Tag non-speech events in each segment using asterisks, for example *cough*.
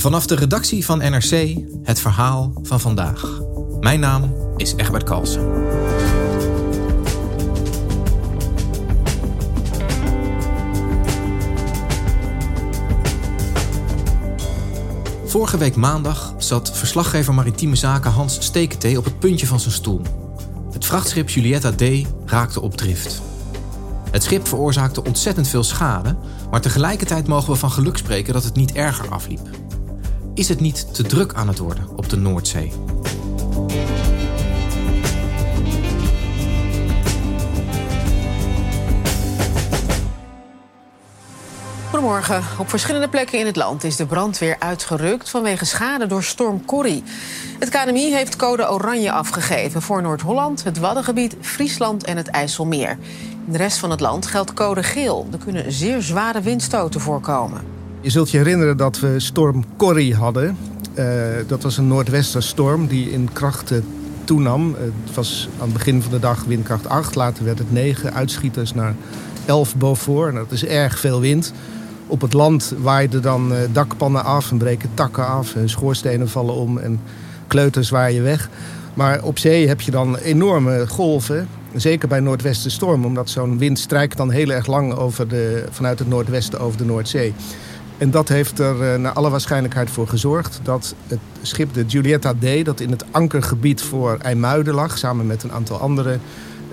Vanaf de redactie van NRC het verhaal van vandaag. Mijn naam is Egbert Kalsen. Vorige week maandag zat verslaggever maritieme zaken Hans Steketee op het puntje van zijn stoel. Het vrachtschip Julietta D raakte op drift. Het schip veroorzaakte ontzettend veel schade, maar tegelijkertijd mogen we van geluk spreken dat het niet erger afliep. Is het niet te druk aan het worden op de Noordzee? Goedemorgen. Op verschillende plekken in het land is de brandweer uitgerukt vanwege schade door storm Corrie. Het KNMI heeft code oranje afgegeven voor Noord-Holland, het Waddengebied, Friesland en het IJsselmeer. In de rest van het land geldt code geel. Er kunnen zeer zware windstoten voorkomen. Je zult je herinneren dat we storm Corrie hadden. Uh, dat was een noordwesterstorm die in kracht toenam. Het was aan het begin van de dag windkracht 8. Later werd het 9 uitschieters naar 11 boven. En dat is erg veel wind. Op het land waaiden dan dakpannen af en breken takken af. En schoorstenen vallen om en kleuters waaien weg. Maar op zee heb je dan enorme golven. Zeker bij noordwestenstorm, omdat zo'n wind strijkt dan heel erg lang over de, vanuit het noordwesten over de Noordzee. En dat heeft er uh, naar alle waarschijnlijkheid voor gezorgd dat het schip de Giulietta D, dat in het ankergebied voor IJmuiden lag, samen met een aantal andere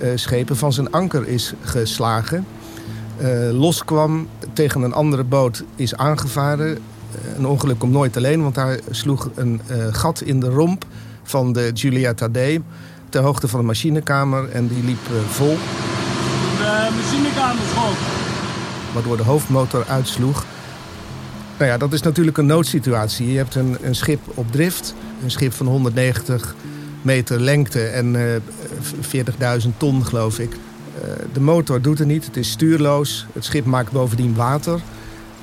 uh, schepen, van zijn anker is geslagen. Uh, loskwam, tegen een andere boot is aangevaren. een ongeluk komt nooit alleen, want daar sloeg een gat in de romp van de Giulietta D. Ter hoogte van de machinekamer en die liep vol. De machinekamer vol. Waardoor de hoofdmotor uitsloeg. Nou ja, dat is natuurlijk een noodsituatie. Je hebt een, een schip op drift. Een schip van 190 meter lengte en uh, 40.000 ton, geloof ik. Uh, de motor doet het niet, het is stuurloos. Het schip maakt bovendien water.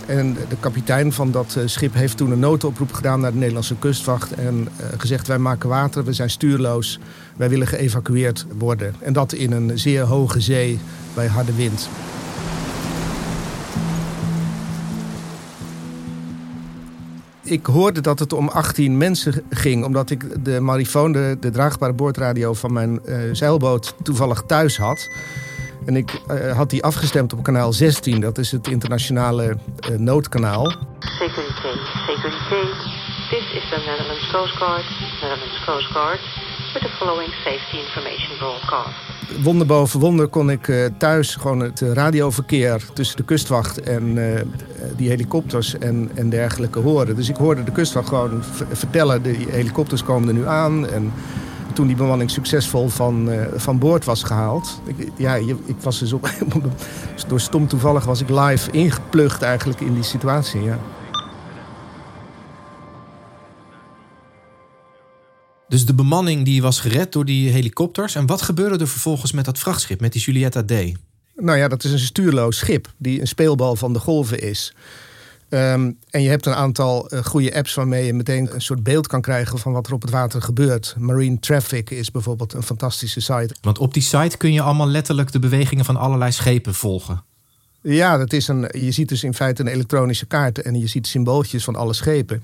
En de kapitein van dat schip heeft toen een noodoproep gedaan naar de Nederlandse kustwacht. En gezegd, wij maken water, we zijn stuurloos. Wij willen geëvacueerd worden. En dat in een zeer hoge zee bij harde wind. Ik hoorde dat het om 18 mensen ging. Omdat ik de marifoon, de, de draagbare boordradio van mijn uh, zeilboot, toevallig thuis had. En ik uh, had die afgestemd op kanaal 16. Dat is het internationale uh, noodkanaal. Securité, securité. This is the Netherlands Coast Guard. Netherlands Coast Guard. With the following safety information broadcast wonder boven wonder kon ik uh, thuis gewoon het radioverkeer tussen de kustwacht en uh, die helikopters en, en dergelijke horen. Dus ik hoorde de kustwacht gewoon vertellen, de helikopters komen er nu aan. En toen die bemanning succesvol van, van boord was gehaald. Ik, ja, ik was dus op, *laughs* door stom toevallig was ik live ingeplucht eigenlijk in die situatie, ja. Dus de bemanning die was gered door die helikopters. En wat gebeurde er vervolgens met dat vrachtschip, met die Julietta D? Nou ja, dat is een stuurloos schip die een speelbal van de golven is. Um, en je hebt een aantal uh, goede apps waarmee je meteen een soort beeld kan krijgen van wat er op het water gebeurt. Marine Traffic is bijvoorbeeld een fantastische site. Want op die site kun je allemaal letterlijk de bewegingen van allerlei schepen volgen. Ja, dat is een, je ziet dus in feite een elektronische kaart en je ziet symbooltjes van alle schepen.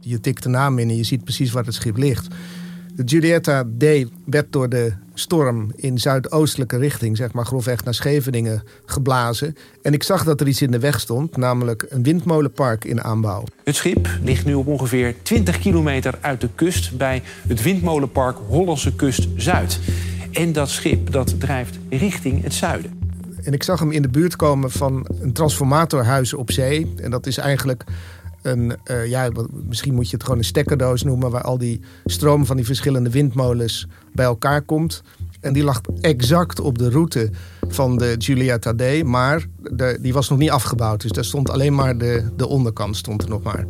Je tikt de naam in en je ziet precies waar het schip ligt. De Julietta D werd door de storm in zuidoostelijke richting, zeg maar grofweg naar Scheveningen, geblazen. En ik zag dat er iets in de weg stond, namelijk een windmolenpark in aanbouw. Het schip ligt nu op ongeveer 20 kilometer uit de kust bij het windmolenpark Hollandse Kust Zuid. En dat schip dat drijft richting het zuiden. En ik zag hem in de buurt komen van een transformatorhuis op zee. En dat is eigenlijk een, uh, ja, misschien moet je het gewoon een stekkerdoos noemen, waar al die stroom van die verschillende windmolens bij elkaar komt. En die lag exact op de route van de Giulietta D. Maar de, die was nog niet afgebouwd. Dus daar stond alleen maar de, de onderkant stond er nog maar.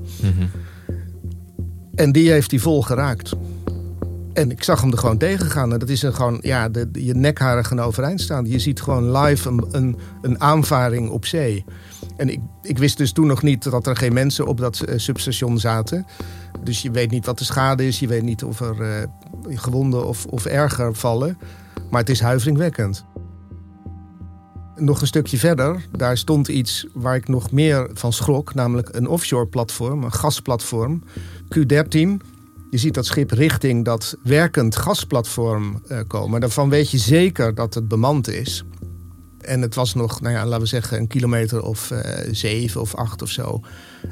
En die heeft hij vol geraakt. En ik zag hem er gewoon tegen gaan. En dat is een gewoon, ja, de, je nekharen gaan overeind staan. Je ziet gewoon live een, een, een aanvaring op zee. En ik, ik wist dus toen nog niet dat er geen mensen op dat uh, substation zaten. Dus je weet niet wat de schade is. Je weet niet of er uh, gewonden of, of erger vallen. Maar het is huiveringwekkend. Nog een stukje verder, daar stond iets waar ik nog meer van schrok. Namelijk een offshore platform, een gasplatform. Q13, je ziet dat schip richting dat werkend gasplatform uh, komen. Daarvan weet je zeker dat het bemand is. En het was nog, nou ja, laten we zeggen, een kilometer of uh, zeven of acht of zo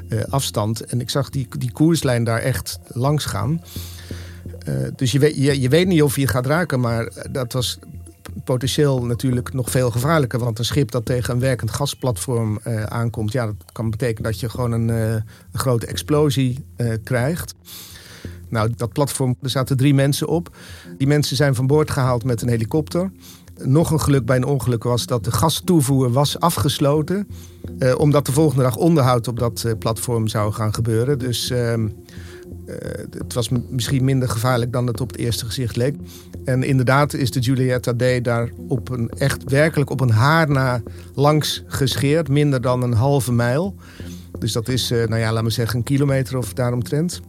uh, afstand. En ik zag die, die koerslijn daar echt langs gaan. dus je weet, je, weet niet of je gaat raken, maar dat was potentieel natuurlijk nog veel gevaarlijker. Want een schip dat tegen een werkend gasplatform aankomt... ja, dat kan betekenen dat je gewoon een, een grote explosie krijgt. Nou, dat platform, er zaten drie mensen op. Die mensen zijn van boord gehaald met een helikopter. Nog een geluk bij een ongeluk was dat de gastoevoer was afgesloten. omdat de volgende dag onderhoud op dat platform zou gaan gebeuren. Dus ehm, uh, het was misschien minder gevaarlijk dan het op het eerste gezicht leek. En inderdaad is de Giulietta D daar op een, echt werkelijk op een haar na langs gescheerd. Minder dan een halve mijl. Dus dat is, nou ja, laat me zeggen, een kilometer of daaromtrent.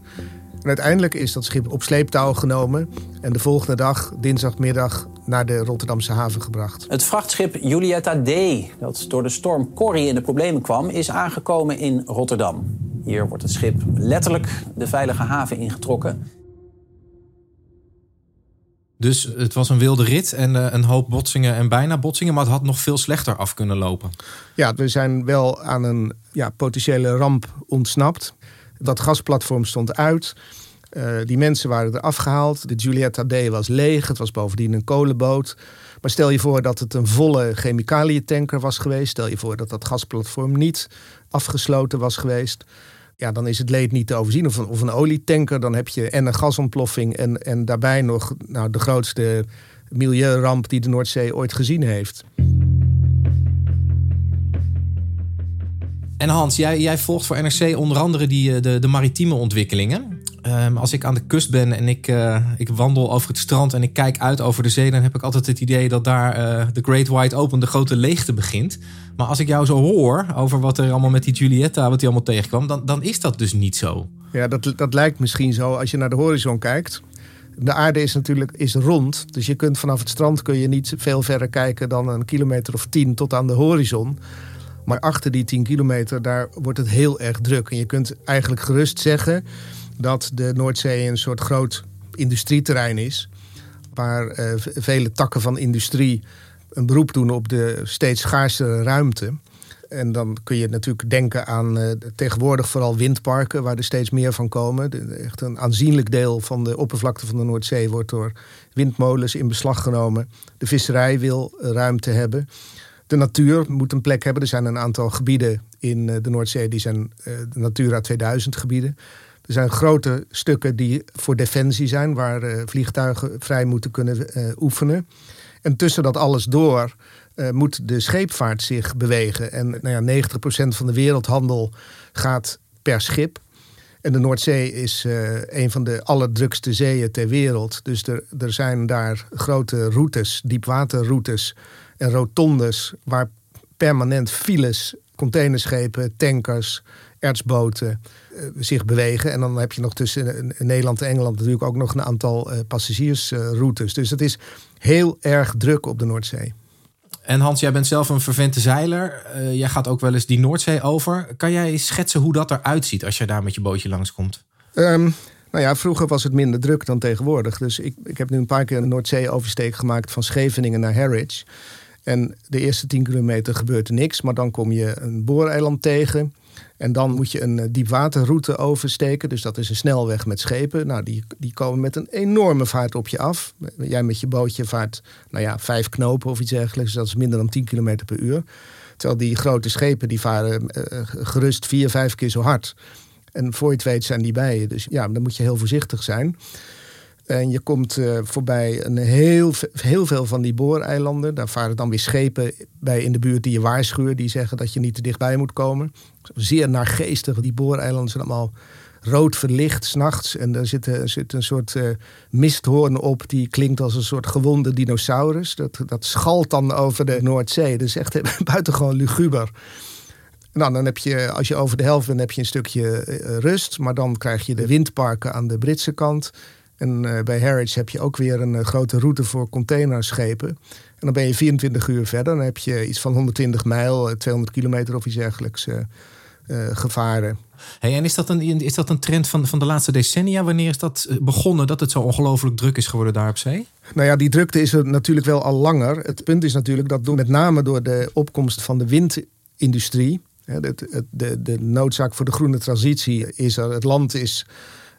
En uiteindelijk is dat schip op sleeptouw genomen. En de volgende dag, dinsdagmiddag, naar de Rotterdamse haven gebracht. Het vrachtschip Julietta D, dat door de storm Corrie in de problemen kwam, is aangekomen in Rotterdam. Hier wordt het schip letterlijk de veilige haven ingetrokken. Dus het was een wilde rit en uh, een hoop botsingen en bijna botsingen, maar het had nog veel slechter af kunnen lopen. Ja, we zijn wel aan een ja, potentiële ramp ontsnapt. Dat gasplatform stond uit. Uh, die mensen waren er afgehaald. De Giulietta D was leeg. Het was bovendien een kolenboot. Maar stel je voor dat het een volle chemicaliëntanker was geweest. Stel je voor dat dat gasplatform niet afgesloten was geweest. Ja, dan is het leed niet te overzien. Of een, of een olietanker, dan heb je en een gasontploffing... en, en daarbij nog nou, de grootste milieuramp die de Noordzee ooit gezien heeft. En Hans, jij, jij volgt voor NRC onder andere die, de, de maritieme ontwikkelingen. Um, als ik aan de kust ben en ik, uh, ik wandel over het strand en ik kijk uit over de zee, dan heb ik altijd het idee dat daar uh, de Great Wide Open, de grote leegte begint. Maar als ik jou zo hoor over wat er allemaal met die Julietta, wat die allemaal tegenkwam, dan, dan is dat dus niet zo. Ja, dat, dat lijkt misschien zo als je naar de horizon kijkt. De aarde is natuurlijk is rond, dus je kunt vanaf het strand kun je niet veel verder kijken dan een kilometer of tien tot aan de horizon. Maar achter die 10 kilometer, daar wordt het heel erg druk. En je kunt eigenlijk gerust zeggen dat de Noordzee een soort groot industrieterrein is. Waar uh, vele takken van industrie een beroep doen op de steeds schaarse ruimte. En dan kun je natuurlijk denken aan uh, tegenwoordig vooral windparken, waar er steeds meer van komen. Echt een aanzienlijk deel van de oppervlakte van de Noordzee wordt door windmolens in beslag genomen. De visserij wil ruimte hebben. De natuur moet een plek hebben. Er zijn een aantal gebieden in de Noordzee die zijn Natura 2000 gebieden. Er zijn grote stukken die voor defensie zijn, waar uh, vliegtuigen vrij moeten kunnen uh, oefenen. En tussen dat alles door uh, moet de scheepvaart zich bewegen. En nou ja, 90% van de wereldhandel gaat per schip. En de Noordzee is een van de allerdrukste zeeën ter wereld. Dus er, er zijn daar grote routes, diepwaterroutes en rotondes... waar permanent files, containerschepen, tankers, ertsboten zich bewegen. En dan heb je nog tussen Nederland en Engeland natuurlijk ook nog een aantal uh, passagiersroutes. dus het is heel erg druk op de Noordzee. En Hans, jij bent zelf een vervente zeiler. Uh, jij gaat ook wel eens die Noordzee over. Kan jij schetsen hoe dat eruit ziet als je daar met je bootje langskomt? Um, nou ja, vroeger was het minder druk dan tegenwoordig. Dus ik, ik heb nu een paar keer een Noordzee-oversteek gemaakt van Scheveningen naar Harwich. En de eerste 10 kilometer gebeurt er niks, maar dan kom je een booreiland tegen. En dan moet je een diepwaterroute oversteken. Dus dat is een snelweg met schepen. Nou, die, die komen met een enorme vaart op je af. Jij met je bootje vaart, nou ja, vijf knopen of iets dergelijks. Dus dat is minder dan 10 km per uur. Terwijl die grote schepen, die varen uh, gerust vier, vijf keer zo hard. En voor je het weet zijn die bij je. Dus ja, dan moet je heel voorzichtig zijn. En je komt uh, voorbij een heel, heel veel van die booreilanden. Daar varen dan weer schepen bij in de buurt die je waarschuwen. Die zeggen dat je niet te dichtbij moet komen. Zeer naargeestig. Die booreilanden zijn allemaal rood verlicht s'nachts. En daar zit, zit een soort uh, misthoorn op. Die klinkt als een soort gewonde dinosaurus. Dat, dat schalt dan over de Noordzee. Dat is echt *laughs* buitengewoon luguber. Nou, dan heb je, als je over de helft bent, heb je een stukje uh, rust. Maar dan krijg je de windparken aan de Britse kant. En uh, bij Harwich heb je ook weer een uh, grote route voor containerschepen. En dan ben je 24 uur verder. Dan heb je iets van 120 mijl, 200 kilometer of iets dergelijks gevaren. Hey, en is dat, een, is dat een trend van, van de laatste decennia? Wanneer is dat begonnen dat het zo ongelooflijk druk is geworden daar op zee? Nou ja, die drukte is er natuurlijk wel al langer. Het punt is natuurlijk dat door, met name door de opkomst van de windindustrie... De, de, de noodzaak voor de groene transitie is er. Het land is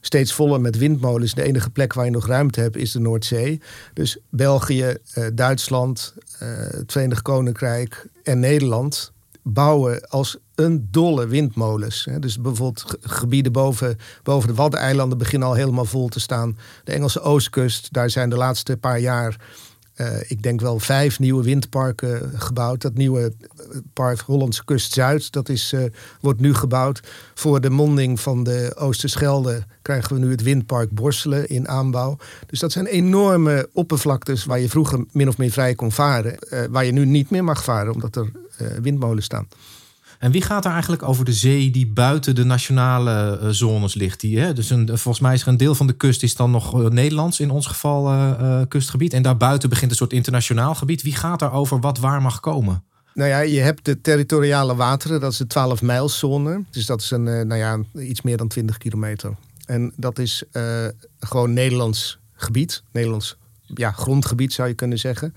steeds voller met windmolens. De enige plek waar je nog ruimte hebt is de Noordzee. Dus België, eh, Duitsland, eh, het Verenigd Koninkrijk en Nederland bouwen als een dolle windmolens. Dus bijvoorbeeld gebieden boven, boven de Waddeneilanden beginnen al helemaal vol te staan. De Engelse oostkust, daar zijn de laatste paar jaar uh, ik denk wel vijf nieuwe windparken gebouwd. Dat nieuwe eh, park Hollandse Kust Zuid, dat is, uh, wordt nu gebouwd. Voor de monding van de Oosterschelde krijgen we nu het windpark Borselen in aanbouw. Dus dat zijn enorme oppervlaktes waar je vroeger min of meer vrij kon varen. Waar je nu niet meer mag varen, omdat er windmolens staan. En wie gaat er eigenlijk over de zee die buiten de nationale uh, zones ligt? Die, hè? Dus volgens mij is er een deel van de kust is dan nog uh, Nederlands, in ons geval uh, kustgebied. En daarbuiten begint een soort internationaal gebied. Wie gaat er over wat waar mag komen? Nou ja, je hebt de territoriale wateren, dat is de 12 mijlzone. Dus dat is een, nou ja, iets meer dan 20 kilometer. En dat is gewoon Nederlands gebied, Nederlands ja, grondgebied zou je kunnen zeggen.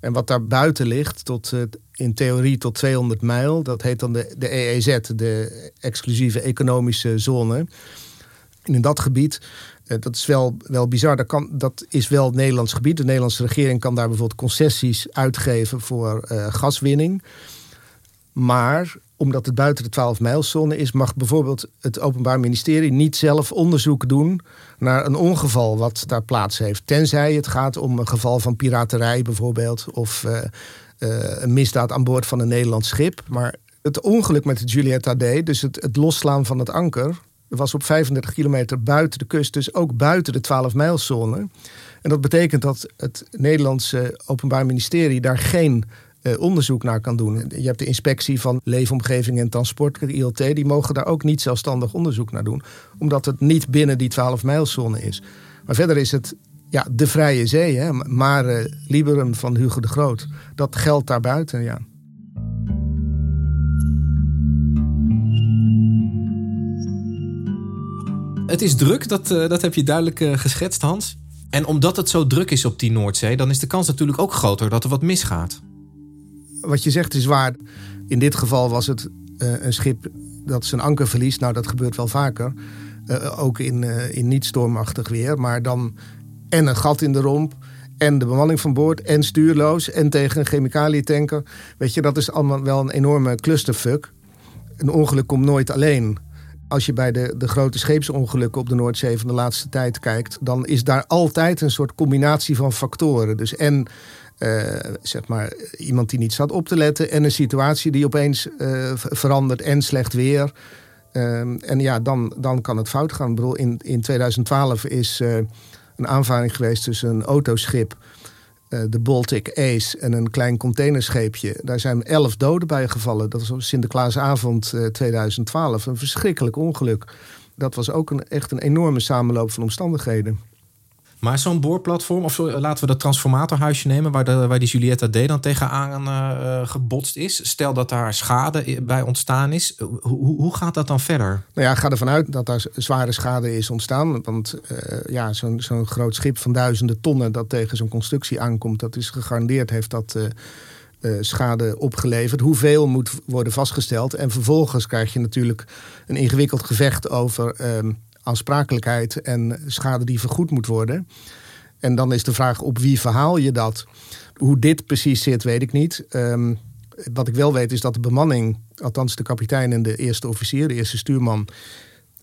En wat daar buiten ligt, tot, in theorie tot 200 mijl. Dat heet dan de, de EEZ, de exclusieve economische zone. En in dat gebied, eh, dat is wel, wel bizar, dat, kan, dat is wel het Nederlands gebied. De Nederlandse regering kan daar bijvoorbeeld concessies uitgeven voor uh, gaswinning. Maar omdat het buiten de 12 mijlzone is, mag bijvoorbeeld het Openbaar Ministerie niet zelf onderzoek doen naar een ongeval wat daar plaats heeft. Tenzij het gaat om een geval van piraterij bijvoorbeeld, of uh, uh, een misdaad aan boord van een Nederlands schip. Maar het ongeluk met de Julietta D, dus het, het losslaan van het anker, was op 35 kilometer buiten de kust, dus ook buiten de 12 mijlzone. En dat betekent dat het Nederlandse Openbaar Ministerie daar geen uh, onderzoek naar kan doen. Je hebt de inspectie van leefomgeving en transport, de ILT, die mogen daar ook niet zelfstandig onderzoek naar doen, omdat het niet binnen die 12 mijlzone is. Maar verder is het ja, de vrije zee, hè? Mare Liberum van Hugo de Groot. Dat geldt daarbuiten, ja. Het is druk, dat, uh, dat heb je duidelijk geschetst, Hans. En omdat het zo druk is op die Noordzee, dan is de kans natuurlijk ook groter dat er wat misgaat. Wat je zegt is waar. In dit geval was het uh, een schip dat zijn anker verliest. Nou, dat gebeurt wel vaker. ook in, in niet stormachtig weer. Maar dan en een gat in de romp. En de bemanning van boord en stuurloos en tegen een chemicaliëntanker. Weet je, dat is allemaal wel een enorme clusterfuck. Een ongeluk komt nooit alleen. Als je bij de, de grote scheepsongelukken op de Noordzee van de laatste tijd kijkt, dan is daar altijd een soort combinatie van factoren. Dus en uh, zeg maar iemand die niet staat op te letten, en een situatie die opeens uh, verandert en slecht weer. Uh, en ja, dan, dan kan het fout gaan. Ik bedoel, in, in 2012 is een aanvaring geweest tussen een autoschip, de Baltic Ace, en een klein containerscheepje. Daar zijn elf doden bij gevallen. Dat was op Sinterklaasavond uh, 2012. Een verschrikkelijk ongeluk. Dat was ook een, echt een enorme samenloop van omstandigheden. Maar zo'n boorplatform, of laten we dat transformatorhuisje nemen, waar, waar die Julietta D dan tegenaan uh, gebotst is. Stel dat daar schade bij ontstaan is. Hoe, hoe gaat dat dan verder? Nou ja, ga ervan uit dat daar zware schade is ontstaan. Want ja, zo'n zo'n groot schip van duizenden tonnen dat tegen zo'n constructie aankomt, dat is gegarandeerd, heeft dat. schade opgeleverd. Hoeveel moet worden vastgesteld. En vervolgens krijg je natuurlijk een ingewikkeld gevecht over ehm, aansprakelijkheid en schade die vergoed moet worden. En dan is de vraag op wie verhaal je dat? Hoe dit precies zit, weet ik niet. Um, wat ik wel weet is dat de bemanning, althans de kapitein en de eerste officier, de eerste stuurman,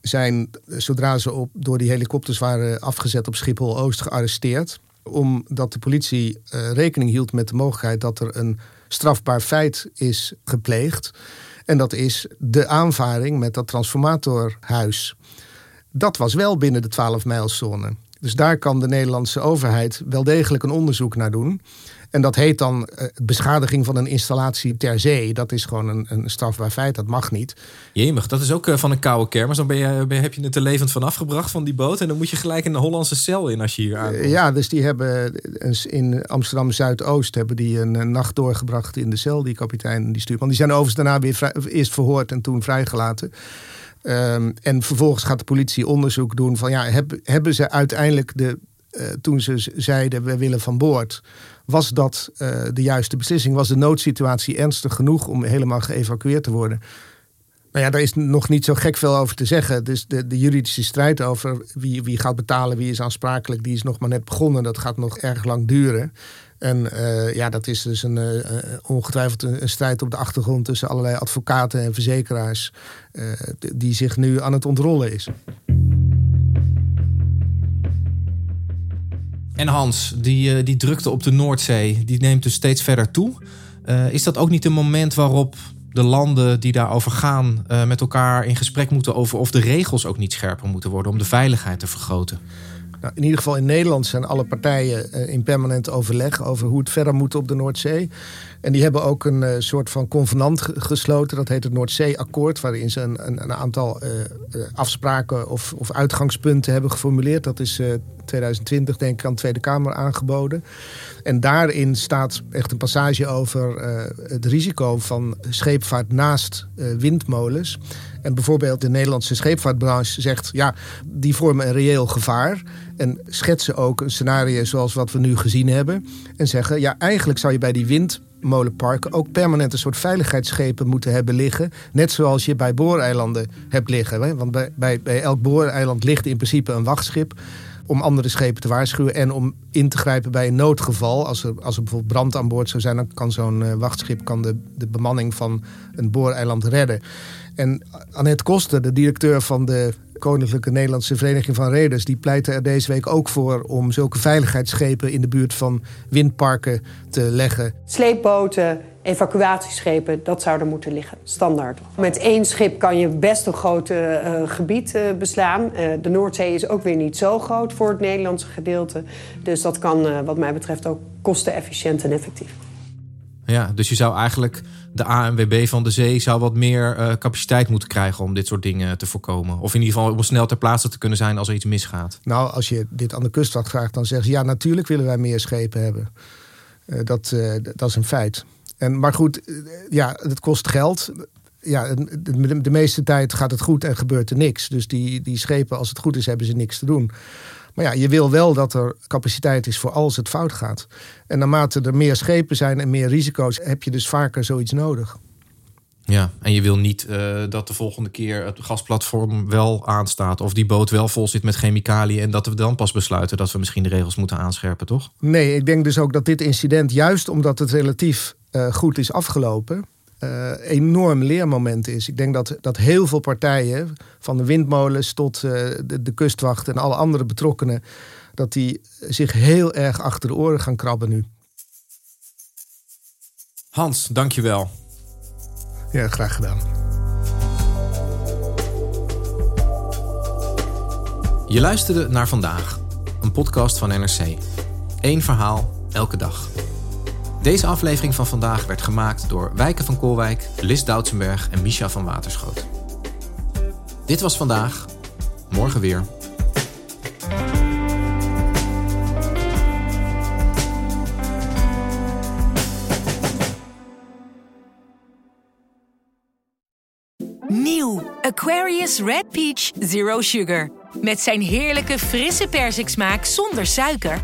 zijn, zodra ze op, door die helikopters waren afgezet op Schiphol-Oost, gearresteerd. Omdat de politie uh, rekening hield met de mogelijkheid dat er een strafbaar feit is gepleegd. En dat is de aanvaring met dat transformatorhuis. Dat was wel binnen de 12-mijlzone. Dus daar kan de Nederlandse overheid wel degelijk een onderzoek naar doen. En dat heet dan uh, beschadiging van een installatie ter zee. Dat is gewoon een, een strafbaar feit, dat mag niet. Jemig, dat is ook uh, van een koude kermis. Dan ben je, ben, heb je het er levend van afgebracht van die boot. En dan moet je gelijk in de Hollandse cel in als je hier aankomt. ja, dus die hebben in Amsterdam Zuidoost hebben die een, een, nacht doorgebracht in de cel, die kapitein die stuurman. Die zijn overigens daarna weer vrij, eerst verhoord en toen vrijgelaten. Um, en vervolgens gaat de politie onderzoek doen van ja, heb, hebben ze uiteindelijk de, uh, toen ze zeiden we willen van boord, was dat uh, de juiste beslissing? Was de noodsituatie ernstig genoeg om helemaal geëvacueerd te worden? Nou ja, daar is nog niet zo gek veel over te zeggen. Dus de, de juridische strijd over wie, wie gaat betalen, wie is aansprakelijk, die is nog maar net begonnen. Dat gaat nog erg lang duren. En uh, ja, dat is dus een, uh, ongetwijfeld een, strijd op de achtergrond tussen allerlei advocaten en verzekeraars, die zich nu aan het ontrollen is. En Hans, die, die drukte op de Noordzee, die neemt dus steeds verder toe. is dat ook niet een moment waarop de landen die daarover gaan met elkaar in gesprek moeten over of de regels ook niet scherper moeten worden om de veiligheid te vergroten? Nou, in ieder geval in Nederland zijn alle partijen uh, in permanent overleg over hoe het verder moet op de Noordzee. En die hebben ook een uh, soort van convenant gesloten. Dat heet het Noordzee-akkoord. Waarin ze een, een, aantal uh, afspraken of, of, uitgangspunten hebben geformuleerd. Dat is 2020 denk ik aan de Tweede Kamer aangeboden. En daarin staat echt een passage over het risico van scheepvaart naast windmolens. En bijvoorbeeld de Nederlandse scheepvaartbranche zegt... ja, die vormen een reëel gevaar. En schetsen ook een scenario zoals wat we nu gezien hebben. En zeggen, ja, eigenlijk zou je bij die windmolenparken... ook permanent een soort veiligheidsschepen moeten hebben liggen. Net zoals je bij booreilanden hebt liggen. Want bij, bij, bij elk booreiland ligt in principe een wachtschip om andere schepen te waarschuwen en om in te grijpen bij een noodgeval. Als er, als er bijvoorbeeld brand aan boord zou zijn, dan kan zo'n uh, wachtschip kan de, de bemanning van een booreiland redden. En Annette Koster, de directeur van de Koninklijke Nederlandse Vereniging van Reders, die pleitte er deze week ook voor om zulke veiligheidsschepen in de buurt van windparken te leggen. Sleepboten, evacuatieschepen, dat zou er moeten liggen, standaard. Met één schip kan je best een groot uh, gebied uh, beslaan. Uh, de Noordzee is ook weer niet zo groot voor het Nederlandse gedeelte. Dus dat kan wat mij betreft ook kostenefficiënt en effectief. Ja, dus je zou eigenlijk de ANWB van de zee zou wat meer uh, capaciteit moeten krijgen om dit soort dingen te voorkomen. Of in ieder geval om snel ter plaatse te kunnen zijn als er iets misgaat. Nou, als je dit aan de kustwacht vraagt, dan zeggen ze ja, natuurlijk willen wij meer schepen hebben. Uh, dat, uh, dat is een feit. En, maar goed, ja, het kost geld. Ja, de, de meeste tijd gaat het goed en gebeurt er niks. Dus die, die schepen, als het goed is, hebben ze niks te doen. Maar ja, je wil wel dat er capaciteit is voor als het fout gaat. En naarmate er meer schepen zijn en meer risico's, heb je dus vaker zoiets nodig. Ja, en je wil niet uh, dat de volgende keer het gasplatform wel aanstaat. Of die boot wel vol zit met chemicaliën. En dat we dan pas besluiten dat we misschien de regels moeten aanscherpen, toch? Nee, ik denk dus ook dat dit incident, juist omdat het relatief uh, goed is afgelopen uh, enorm leermoment is. Ik denk dat, dat heel veel partijen, van de windmolens tot uh, de, de, kustwacht en alle andere betrokkenen, dat die zich heel erg achter de oren gaan krabben nu. Hans, dankjewel. Ja, graag gedaan. Je luisterde naar vandaag, een podcast van NRC. Eén verhaal, elke dag. Deze aflevering van vandaag werd gemaakt door Wijken van Koolwijk, Lis Doutsenberg en Misha van Waterschoot. Dit was vandaag, morgen weer. Nieuw Aquarius Red Peach Zero Sugar. Met zijn heerlijke frisse persiksmaak zonder suiker